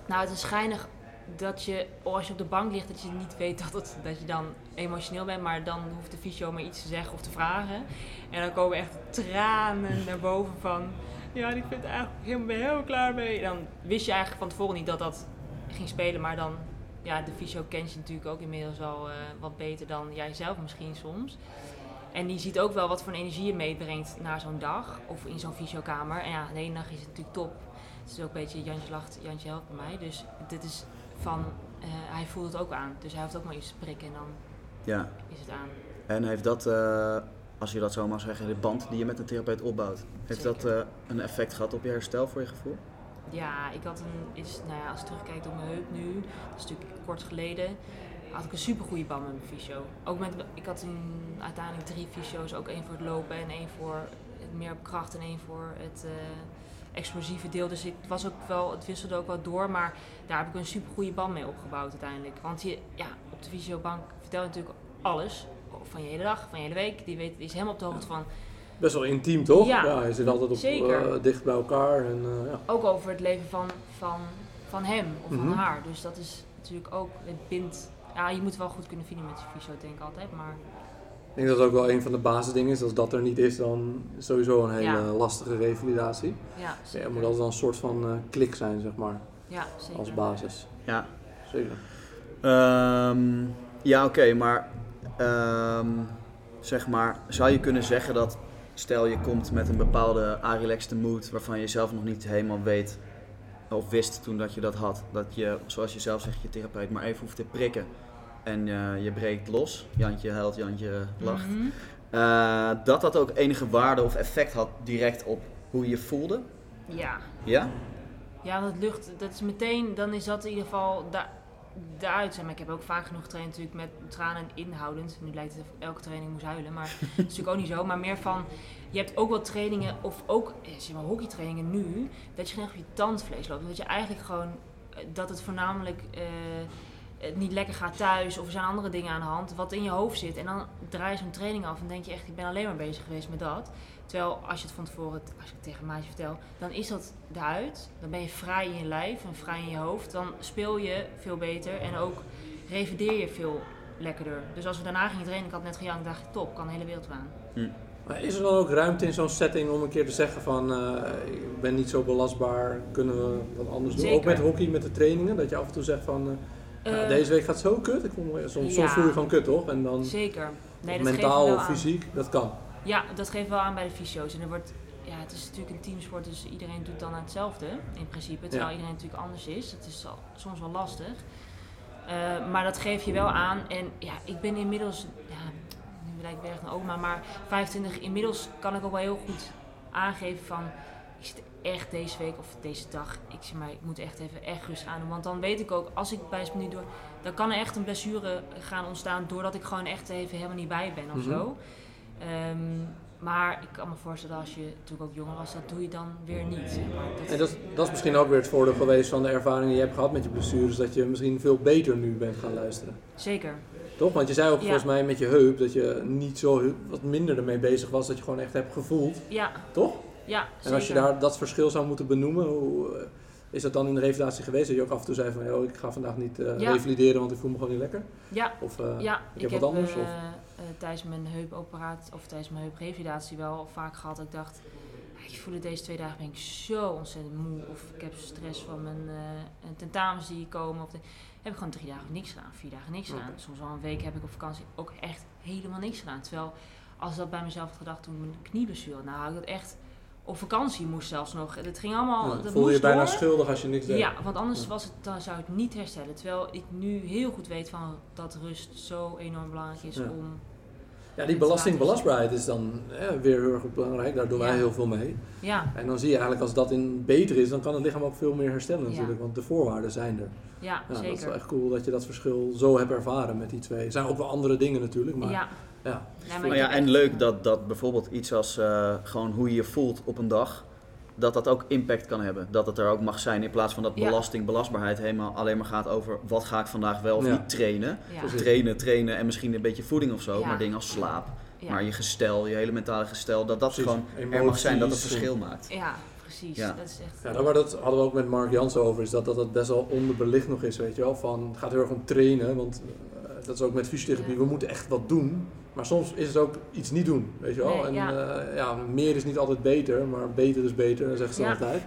nou, het is schijnig dat je, als je op de bank ligt, dat je niet weet dat, dat je dan emotioneel bent. Maar dan hoeft de fysio maar iets te zeggen of te vragen. En dan komen echt tranen naar boven van... Ja, ik vind het eigenlijk helemaal, ben heel klaar mee. Dan wist je eigenlijk van tevoren niet dat dat ging spelen. Maar dan, ja, de fysio kent je natuurlijk ook inmiddels al eh, wat beter dan jijzelf misschien soms. En die ziet ook wel wat voor energie je meebrengt na zo'n dag. Of in zo'n fysiokamer. En ja, de ene dag is het natuurlijk top. Het is ook een beetje Jantje lacht, Jantje helpt mij. Dus dit is van, eh, hij voelt het ook aan. Dus hij hoeft ook maar iets te prikken en dan Ja. is het aan. En heeft dat, eh, als je dat zo mag zeggen, de band die je met een therapeut opbouwt, heeft dat eh, een effect gehad op je herstel voor je gevoel? Ja, ik had een, is, nou ja, als ik terugkijk op mijn heup nu, dat is natuurlijk kort geleden, had ik een super goede band met mijn fysio. Ook met, ik had een, uiteindelijk drie fysio's, ook één voor het lopen en één voor het meer op kracht en één voor het explosieve deel. Dus ik was ook wel, het wisselde ook wel door, maar daar heb ik een super goede band mee opgebouwd uiteindelijk. Want je, ja, op de fysiobank vertel je natuurlijk alles van je hele dag, van je hele week. Die, weet, die is helemaal op de hoogte van Best wel intiem, toch? Ja, je zit altijd op, eh, dicht bij elkaar. En, eh, ja. ook over het leven van, van, van hem of Mhm. van haar. Dus dat is natuurlijk ook, het bindt, ja, je moet wel goed kunnen vinden met je fysio, denk ik altijd. Maar Ik denk dat het ook wel een van de basisdingen is. Als dat er niet is, dan is sowieso een hele Ja. lastige revalidatie. ja, Ja, zeker. er moet altijd wel een soort van eh, klik zijn, zeg maar, ja, zeker. als basis. Ja, Zeker. Ehm, ja oké, maar ehm, zeg maar, zou je kunnen zeggen dat stel je komt met een bepaalde relaxed mood waarvan je zelf nog niet helemaal weet of wist toen dat je dat had, dat je, zoals je zelf zegt, je therapeut maar even hoeft te prikken en eh, je breekt los, Jantje huilt, Jantje lacht. Eh, dat dat ook enige waarde of effect had direct op hoe je je voelde? Ja. Ja? Ja, dat lucht, dat is meteen, dan is dat in ieder geval da daaruit. Zeg Maar ik heb ook vaak genoeg getraind natuurlijk met tranen inhoudend. Nu lijkt het of elke training moest huilen, maar (laughs) dat is natuurlijk ook niet zo. Maar meer van, je hebt ook wel trainingen, of ook eh, zeg maar, hockeytrainingen nu, dat je gewoon echt op je tandvlees loopt. Dat je eigenlijk gewoon, dat het voornamelijk het niet lekker gaat thuis of er zijn andere dingen aan de hand, wat in je hoofd zit. En dan draai je zo'n training af en denk je echt, ik ben alleen maar bezig geweest met dat. Terwijl als je het van tevoren, als ik het tegen een maatje vertel, dan is dat eruit. Dan ben je vrij in je lijf en vrij in je hoofd. Dan speel je veel beter en ook revideer je veel lekkerder. Dus als we daarna gingen trainen, ik had net gejankt, dacht ik top, kan de hele wereld aan. Maar is er dan ook ruimte in zo'n setting om een keer te zeggen van eh, ik ben niet zo belastbaar, kunnen we wat anders doen? Zeker. Ook met hockey, met de trainingen, dat je af en toe zegt van eh, ja, Eh, deze week gaat zo kut. Ik vond, soms, soms ja. voel je van kut toch? En dan Zeker. Nee, dat mentaal of fysiek, dat kan. Ja, dat geeft wel aan bij de fysio's. En er wordt, ja, het is natuurlijk een teamsport, dus iedereen doet dan hetzelfde in principe. Terwijl Ja. iedereen natuurlijk anders is. Het is al, soms wel lastig. Eh, maar dat geef je wel aan. En ja, ik ben inmiddels, ja, nu lijkt ik weer echt een oma, maar 25. Inmiddels kan ik ook wel heel goed aangeven van, ik zit echt deze week of deze dag, ik zeg maar, ik moet echt even echt rustig aan doen. Want dan weet ik ook, als ik bij niet door, dan kan er echt een blessure gaan ontstaan doordat ik gewoon echt even helemaal niet bij ben of Mhm. zo. Ehm, maar ik kan me voorstellen als je natuurlijk ook jonger was, dat doe je dan weer niet. Zeg maar. dat, En dat, is- dat is misschien ook weer het voordeel geweest van de ervaring die je hebt gehad met je blessures, dat je misschien veel beter nu bent gaan luisteren. Zeker. Toch? Want je zei ook Ja. volgens mij met je heup dat je niet zo wat minder ermee bezig was, dat je gewoon echt hebt gevoeld. Ja, Toch? Ja En als je daar dat verschil zou moeten benoemen, hoe eh, is dat dan in de revalidatie geweest? Dat je ook af en toe zei van, joh, ik ga vandaag niet eh, Ja. revalideren, want ik voel me gewoon niet lekker? Ja, Of eh, ja, ik ik, heb heb wat anders, eh, of? tijdens mijn heupoperatie of tijdens mijn heuprevalidatie wel vaak gehad dat ik dacht, "Ja, ik voel het deze twee dagen ben ik zo ontzettend moe of ik heb stress van mijn tentamens die komen. Of de, heb ik gewoon drie dagen niks gedaan, vier dagen niks gedaan. Soms wel een week heb ik op vakantie ook echt helemaal niks gedaan. Terwijl als dat bij mezelf had gedacht toen mijn knieblessure, nou had ik dat echt op vakantie moest zelfs nog. Het ging allemaal, Ja, dat voelde je bijna door. schuldig als je niks deed? Ja, want anders Ja. was het, dan zou het niet herstellen. Terwijl ik nu heel goed weet van dat rust zo enorm belangrijk is Ja. om. Ja, die belastingbelastbaarheid is dan weer heel erg belangrijk. Daar doen wij Ja. heel veel mee. Ja, En dan zie je eigenlijk als dat in beter is, dan kan het lichaam ook veel meer herstellen Ja. natuurlijk. Want de voorwaarden zijn er. ja, Ja, dat is zeker. wel echt cool dat je dat verschil zo hebt ervaren met die twee. Er zijn ook wel andere dingen natuurlijk, maar ja. ja. Maar Nou ja, heb en leuk dat, dat bijvoorbeeld iets als eh, gewoon hoe je je voelt op een dag, dat dat ook impact kan hebben. Dat het er ook mag zijn in plaats van dat Ja. belasting, belastbaarheid helemaal alleen maar gaat over wat ga ik vandaag wel of Ja. niet trainen. Trainen, trainen en misschien een beetje voeding of zo, Ja. maar dingen als slaap. ja. Maar je gestel, je hele mentale gestel, dat dat Precies. gewoon er mag zijn dat het verschil maakt. ja, precies. Ja. Dat is echt. Ja, nou, maar dat hadden we ook met Mark Jansen over, is dat dat, dat best wel onderbelicht nog is, weet je wel. Van, het gaat heel erg om trainen, want eh, dat is ook met fysiotherapie, Ja. we moeten echt wat doen. Maar soms is het ook iets niet doen, weet je wel. Nee, en ja. ja. ja, meer is niet altijd beter, maar beter is beter, dat zeggen ze Ja. altijd.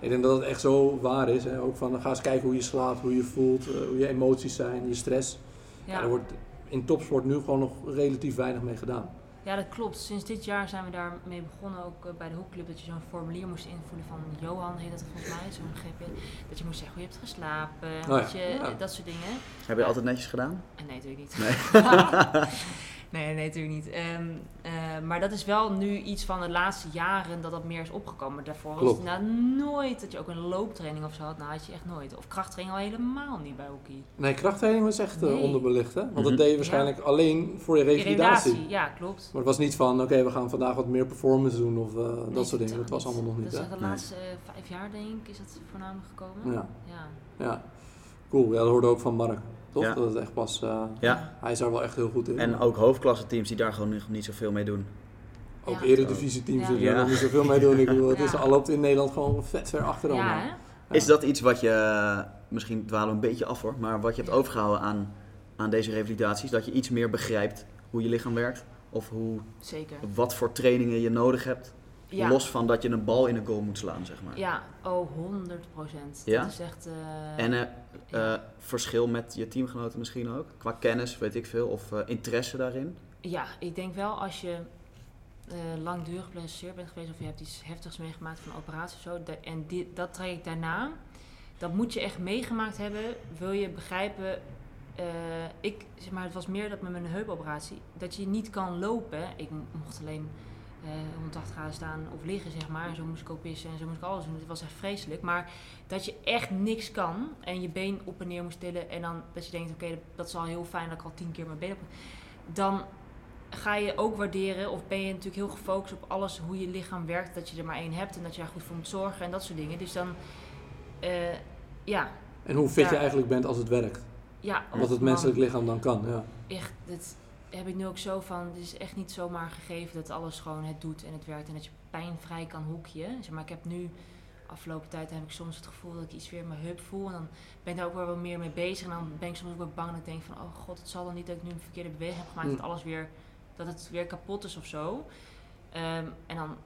Ik denk dat het echt zo waar is. Hè? Ook van, ga eens kijken hoe je slaapt, hoe je voelt, eh, hoe je emoties zijn, je stress. Ja. Ja. er wordt in topsport nu gewoon nog relatief weinig mee gedaan. ja, dat klopt. Sinds dit jaar zijn we daarmee begonnen, ook eh, bij de hoekclub, dat je zo'n formulier moest invullen van Johan, heet dat volgens mij, zo'n GP. Dat je moest zeggen hoe je hebt geslapen, Oh ja. dat, je, Ja. dat soort dingen. Heb je altijd netjes gedaan? Eh, Nee, natuurlijk niet. Nee. (laughs) (laughs) nee, nee, natuurlijk niet. Ehm, eh, maar dat is wel nu iets van de laatste jaren dat dat meer is opgekomen. Daarvoor was het nou nooit dat je ook een looptraining of zo had. Nou, had je echt nooit. Of krachttraining al helemaal niet bij hockey. Nee, krachttraining was echt eh, Nee. onderbelicht, hè? Want Mhm. dat deed je waarschijnlijk alleen voor je revalidatie. Revalidatie, ja, klopt. Maar het was niet van, oké, we gaan vandaag wat meer performance doen of eh, dat soort dingen. Dat was allemaal nog niet, Dat is de Nee. laatste vijf jaar, denk ik, is dat voornamelijk gekomen. Ja, Ja. ja. Cool. Ja, dat hoorde ook van Mark, toch? Ja. Dat het echt pas... eh, Ja. hij is daar wel echt heel goed in. En ook hoofdklasse teams die daar gewoon niet zoveel mee doen. Ook Ja. eredivisie teams Ja. die er Ja. nog niet zoveel mee doen. Ik bedoel, het is, al loopt in Nederland gewoon vet ver achterom. Ja. Is dat iets wat je misschien dwalen we een beetje af hoor, maar wat je hebt overgehouden aan, aan deze revalidaties, dat je iets meer begrijpt hoe je lichaam werkt of hoe, Zeker. wat voor trainingen je nodig hebt. Ja. Los van dat je een bal in een goal moet slaan, zeg maar. Ja, oh, 100 procent. Ja? Dat is echt... eh, En eh, verschil met je teamgenoten misschien ook? Qua kennis, weet ik veel, of interesse daarin? Ja, ik denk wel als je langdurig geblesseerd bent geweest of je hebt iets heftigs meegemaakt van een operatie of zo, en dit, dat traject daarna, dat moet je echt meegemaakt hebben, wil je begrijpen. ik, zeg maar, het was meer dat met mijn heupoperatie, dat je niet kan lopen. Ik mo- mocht alleen eh 180 graden staan of liggen, zeg maar. En zo moest ik ook pissen en zo moest ik alles doen. Het was echt vreselijk. Maar dat je echt niks kan en je been op en neer moet tillen en dan dat je denkt, oké, dat is al heel fijn dat ik al tien keer mijn been op dan ga je ook waarderen of ben je natuurlijk heel gefocust op alles hoe je lichaam werkt, dat je er maar één hebt en dat je daar goed voor moet zorgen en dat soort dingen. Dus dan, eh, ja, En hoe fit je eigenlijk bent als het werkt. ja. Wat het menselijk lichaam dan kan. Ja. Echt, dat heb ik nu ook zo van, het is echt niet zomaar gegeven dat alles gewoon het doet en het werkt en dat je pijnvrij kan hoekje. Zeg maar, ik heb nu, afgelopen tijd heb ik soms het gevoel dat ik iets weer in mijn heup voel en dan ben ik daar ook wel wat meer mee bezig en dan ben ik soms ook wel bang dat ik denk van, oh god, het zal dan niet dat ik nu een verkeerde beweging heb gemaakt, Mm. dat alles weer, dat het weer kapot is of zo. Ehm, en dan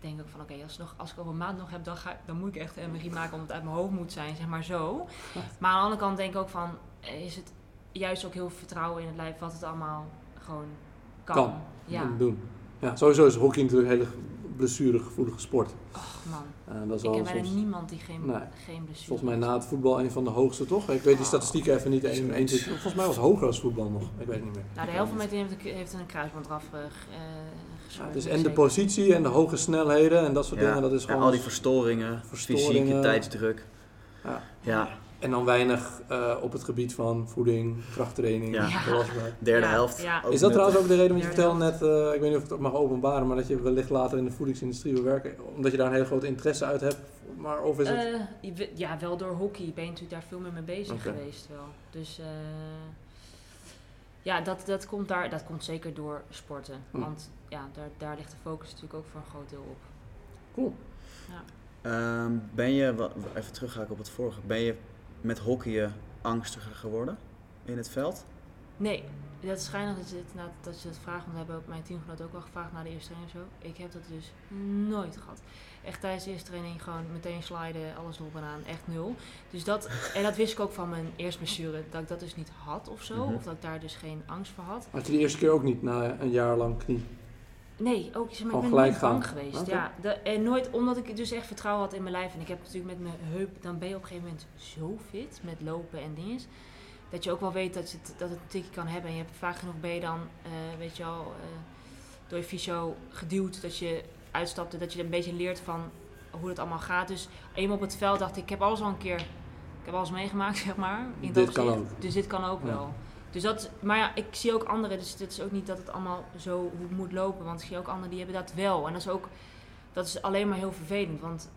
denk ik ook van, oké, als, nog- als ik over een maand nog heb, dan, ga, dan moet ik echt een MRI maken omdat het uit mijn hoofd moet zijn, zeg maar zo. (laughs) Maar aan de andere kant denk ik ook van, eh, is het juist ook heel veel vertrouwen in het lijf wat het allemaal gewoon kan. Kan. Ja, doen. Ja, sowieso is hockey natuurlijk een hele blessuregevoelige sport. ach man. Eh, dat is Ik ken bijna soms, niemand die geen, Nee. geen blessure volgens mij na het voetbal een van de hoogste, toch? Ik weet die Oh. statistieken even niet. Een, een, volgens mij was het hoger als voetbal nog. Ik weet het niet meer. Nou, de helft van mijn team heeft, een- heeft een kruisband eraf Ja, gescheurd. dus en de positie en de hoge snelheden en dat soort dingen. Dat is en gewoon al die verstoringen, Verstoringen. fysieke tijdsdruk. Ja. Ja, En dan weinig eh, op het gebied van voeding, krachttraining, Ja. Ja. belastbaar. derde Ja, helft. ja. Is dat nuttig. trouwens ook de reden, want je vertelde net, eh, ik weet niet of ik het mag openbaren, maar dat je wellicht later in de voedingsindustrie wil werken, omdat je daar een hele grote interesse uit hebt, maar of is het... Eh, ja, wel door hockey ben je natuurlijk daar veel meer mee bezig geweest wel. Dus eh, ja, dat, dat, komt daar, dat komt zeker door sporten. Hm. Want ja, daar, daar ligt de focus natuurlijk ook voor een groot deel op. Cool. Ehm, ben je, even terughaken op het vorige, ben je met hockeyen angstiger geworden in het veld? Nee, dat is schijnig dat je, het, dat je dat vraagt, want we hebben ook mijn teamgenoot ook al gevraagd na de eerste training en zo. Ik heb dat dus nooit gehad. Echt tijdens de eerste training gewoon meteen sliden, alles erop en aan, echt nul. Dus dat, (laughs) en dat wist ik ook van mijn eerste blessure, dat ik dat dus niet had of zo. Mhm. Of dat ik daar dus geen angst voor had. Had je de eerste keer ook niet na een jaar lang knie? Nee, ook, maar, ik ben gelijk bang gaan. geweest. Ja, de, en nooit, omdat ik dus echt vertrouwen had in mijn lijf. En ik heb natuurlijk met mijn heup, dan ben je op een gegeven moment zo fit met lopen en dingen. Dat je ook wel weet dat, je het, dat het een tikje kan hebben. En je hebt vaak genoeg ben je dan, eh, weet je wel, eh, door je fysio geduwd. Dat je uitstapte, dat je een beetje leert van hoe het allemaal gaat. Dus eenmaal op het veld dacht ik, ik heb alles al een keer, ik heb alles meegemaakt, (laughs) zeg maar. In Dit dat kan ook. Dus dit kan ook Ja. wel. Dus dat, maar ja, ik zie ook anderen, dus het is ook niet dat het allemaal zo moet lopen. Want ik zie ook anderen die hebben dat wel. En dat is ook, dat is alleen maar heel vervelend. Want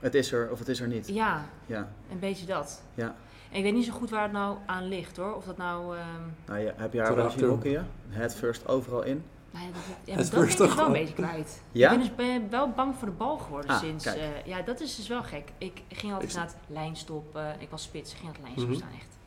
Het is er of het is er niet. ja, Ja. een beetje dat. Ja. En ik weet niet zo goed waar het nou aan ligt hoor. Of dat nou, ehm Nou, ja, heb je haar wel eens zien? Head first overal in? nou ja, dat, ja, Het dat ben ik dus toch wel een beetje kwijt. Ja? Ik ben dus ben wel bang voor de bal geworden Ah, sinds, eh, ja dat is dus wel gek. Ik ging altijd Ik- naar het lijnstop, eh, ik was spits, ik ging naar het lijnstop Mhm. staan echt.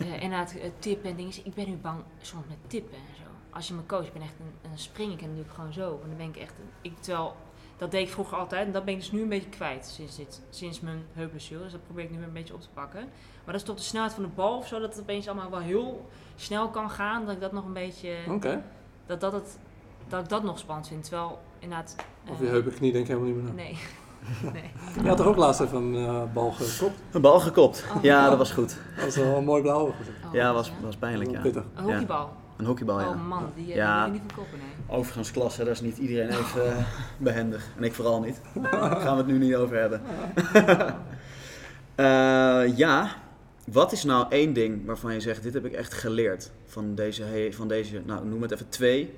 Eh, en na het eh, tippen en dingen. Ik ben nu bang soms met tippen en zo. Als je me coacht, ik ben echt een, een spring ik en dan doe ik gewoon zo. En dan ben ik echt, een, ik, terwijl, dat deed ik vroeger altijd en dat ben ik dus nu een beetje kwijt sinds, dit, sinds mijn heupblessure. Dus dat probeer ik nu weer een beetje op te pakken. Maar dat is toch de snelheid van de bal of zo, dat het opeens allemaal wel heel snel kan gaan. Dat ik dat nog een beetje, Oké. dat, dat, het, dat ik dat nog spannend vind. Terwijl inderdaad... Of eh, je heup en knie denk ik helemaal niet meer na. Nee. (laughs) nee. (laughs) Je had toch ook laatst even een eh, bal gekopt? Een bal gekopt. Oh. Ja, dat was goed. Dat was wel een mooi blauw. Oh, Ja, was, ja? was pijnlijk, ja. Pittig. Een hockeybal. Een hockeybal, ja. Oh man, die, Ja. ik niet van koppen, nee. Overigens klasse, daar is niet iedereen (laughs) even eh, behendig. En ik vooral niet. Daar gaan we het nu niet over hebben. (laughs) Eh, ja, wat is nou één ding waarvan je zegt, dit heb ik echt geleerd van deze, van deze nou noem het even twee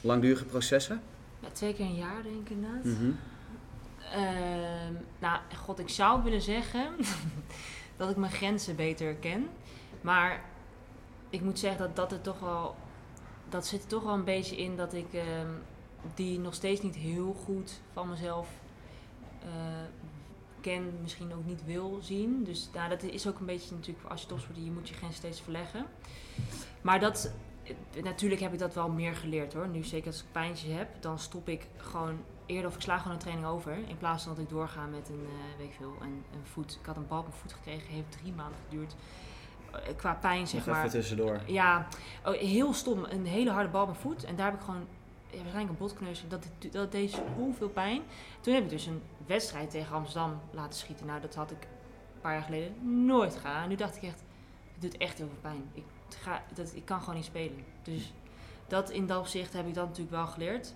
langdurige processen? Ja, twee keer een jaar denk ik inderdaad. Mhm. Ehm, nou, god, ik zou willen zeggen (laughs) dat ik mijn grenzen beter ken. Maar ik moet zeggen dat dat er toch wel... Dat zit er toch wel een beetje in dat ik ehm, die nog steeds niet heel goed van mezelf eh, ken, misschien ook niet wil zien. Dus nou, dat is ook een beetje natuurlijk, als je topsporter, je moet je grens steeds verleggen. Maar dat, eh, natuurlijk heb ik dat wel meer geleerd hoor. Nu zeker als ik pijntjes heb, dan stop ik gewoon eerder of ik sla gewoon een training over. In plaats van dat ik doorga met een, eh weet ik veel, een, een voet. Ik had een bal op mijn voet gekregen, heeft drie maanden geduurd. Eh, qua pijn zeg Nog maar. even tussendoor. Ja, oh, heel stom. Een hele harde bal op mijn voet. En daar heb ik gewoon ja, waarschijnlijk een botkneus. Dat, dat deed zoveel pijn. Toen heb ik dus een wedstrijd tegen Amsterdam laten schieten. Nou, dat had ik een paar jaar geleden nooit gedaan. En nu dacht ik echt, het doet echt heel veel pijn. Ik, ga, dat, ik kan gewoon niet spelen. Dus dat in dat opzicht heb ik dat natuurlijk wel geleerd.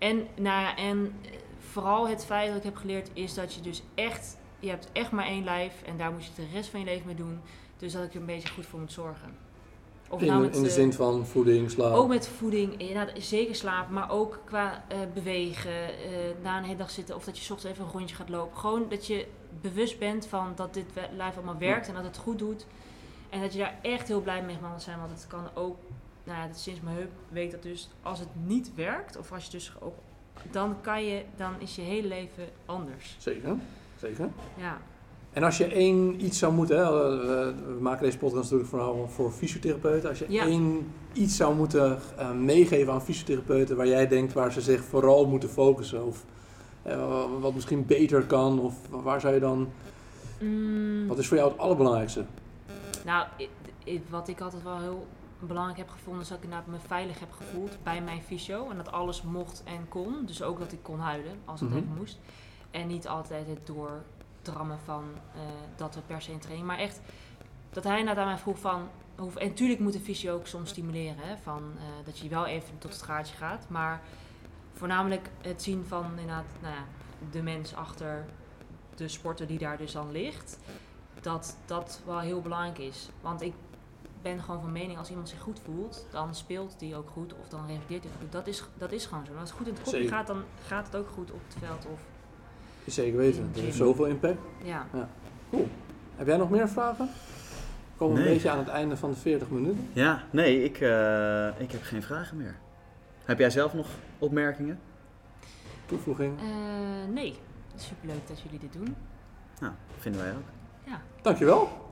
En, nou ja, en vooral het feit dat ik heb geleerd is dat je dus echt, je hebt echt maar één lijf. En daar moet je de rest van je leven mee doen. Dus dat ik er een beetje goed voor moet zorgen. Of In, nou met, in de eh, zin van voeding, slaap. ook met voeding, inderdaad, zeker slapen, maar ook qua eh, bewegen, eh, na een hele dag zitten of dat je ochtends even een rondje gaat lopen. Gewoon dat je bewust bent van dat dit lijf allemaal werkt en dat het goed doet. En dat je daar echt heel blij mee mag zijn, want het kan ook, nou ja, dat sinds mijn heup weet ik dat dus, als het niet werkt, of als je dus ook, dan kan je, dan is je hele leven anders. Zeker, zeker. Ja, En als je één iets zou moeten, hè, eh, we, we maken deze podcast natuurlijk vooral voor fysiotherapeuten. Als je Ja. één iets zou moeten eh, meegeven aan fysiotherapeuten waar jij denkt waar ze zich vooral moeten focussen. Of eh, wat misschien beter kan. Of waar zou je dan. Mm. Wat is voor jou het allerbelangrijkste? Nou, i- i- wat ik altijd wel heel belangrijk heb gevonden, is dat ik inderdaad me veilig heb gevoeld bij mijn fysio. En dat alles mocht en kon. Dus ook dat ik kon huilen als het Mhm. even moest. En niet altijd het doordrammen van eh, dat we per se in training. Maar echt, dat hij inderdaad aan mij vroeg van... En natuurlijk moet de fysio ook soms stimuleren. Hè, van, eh, dat je wel even tot het gaatje gaat. Maar voornamelijk het zien van inderdaad, nou ja, de mens achter de sporter die daar dus dan ligt dat dat wel heel belangrijk is. Want ik ben gewoon van mening, als iemand zich goed voelt, dan speelt die ook goed of dan reageert hij goed. Dat is, dat is gewoon zo. Als het goed in het kopje gaat, dan gaat het ook goed op het veld. Of, Zeker weten. Dat heeft zoveel impact. ja. Cool. Heb jij nog meer vragen? We komen Nee. een beetje aan het einde van de 40 minuten. Ja, nee, ik, eh, ik heb geen vragen meer. Heb jij zelf nog opmerkingen? Toevoeging. Eh, nee, superleuk dat jullie dit doen. Nou, vinden wij ook. Ja. Dankjewel.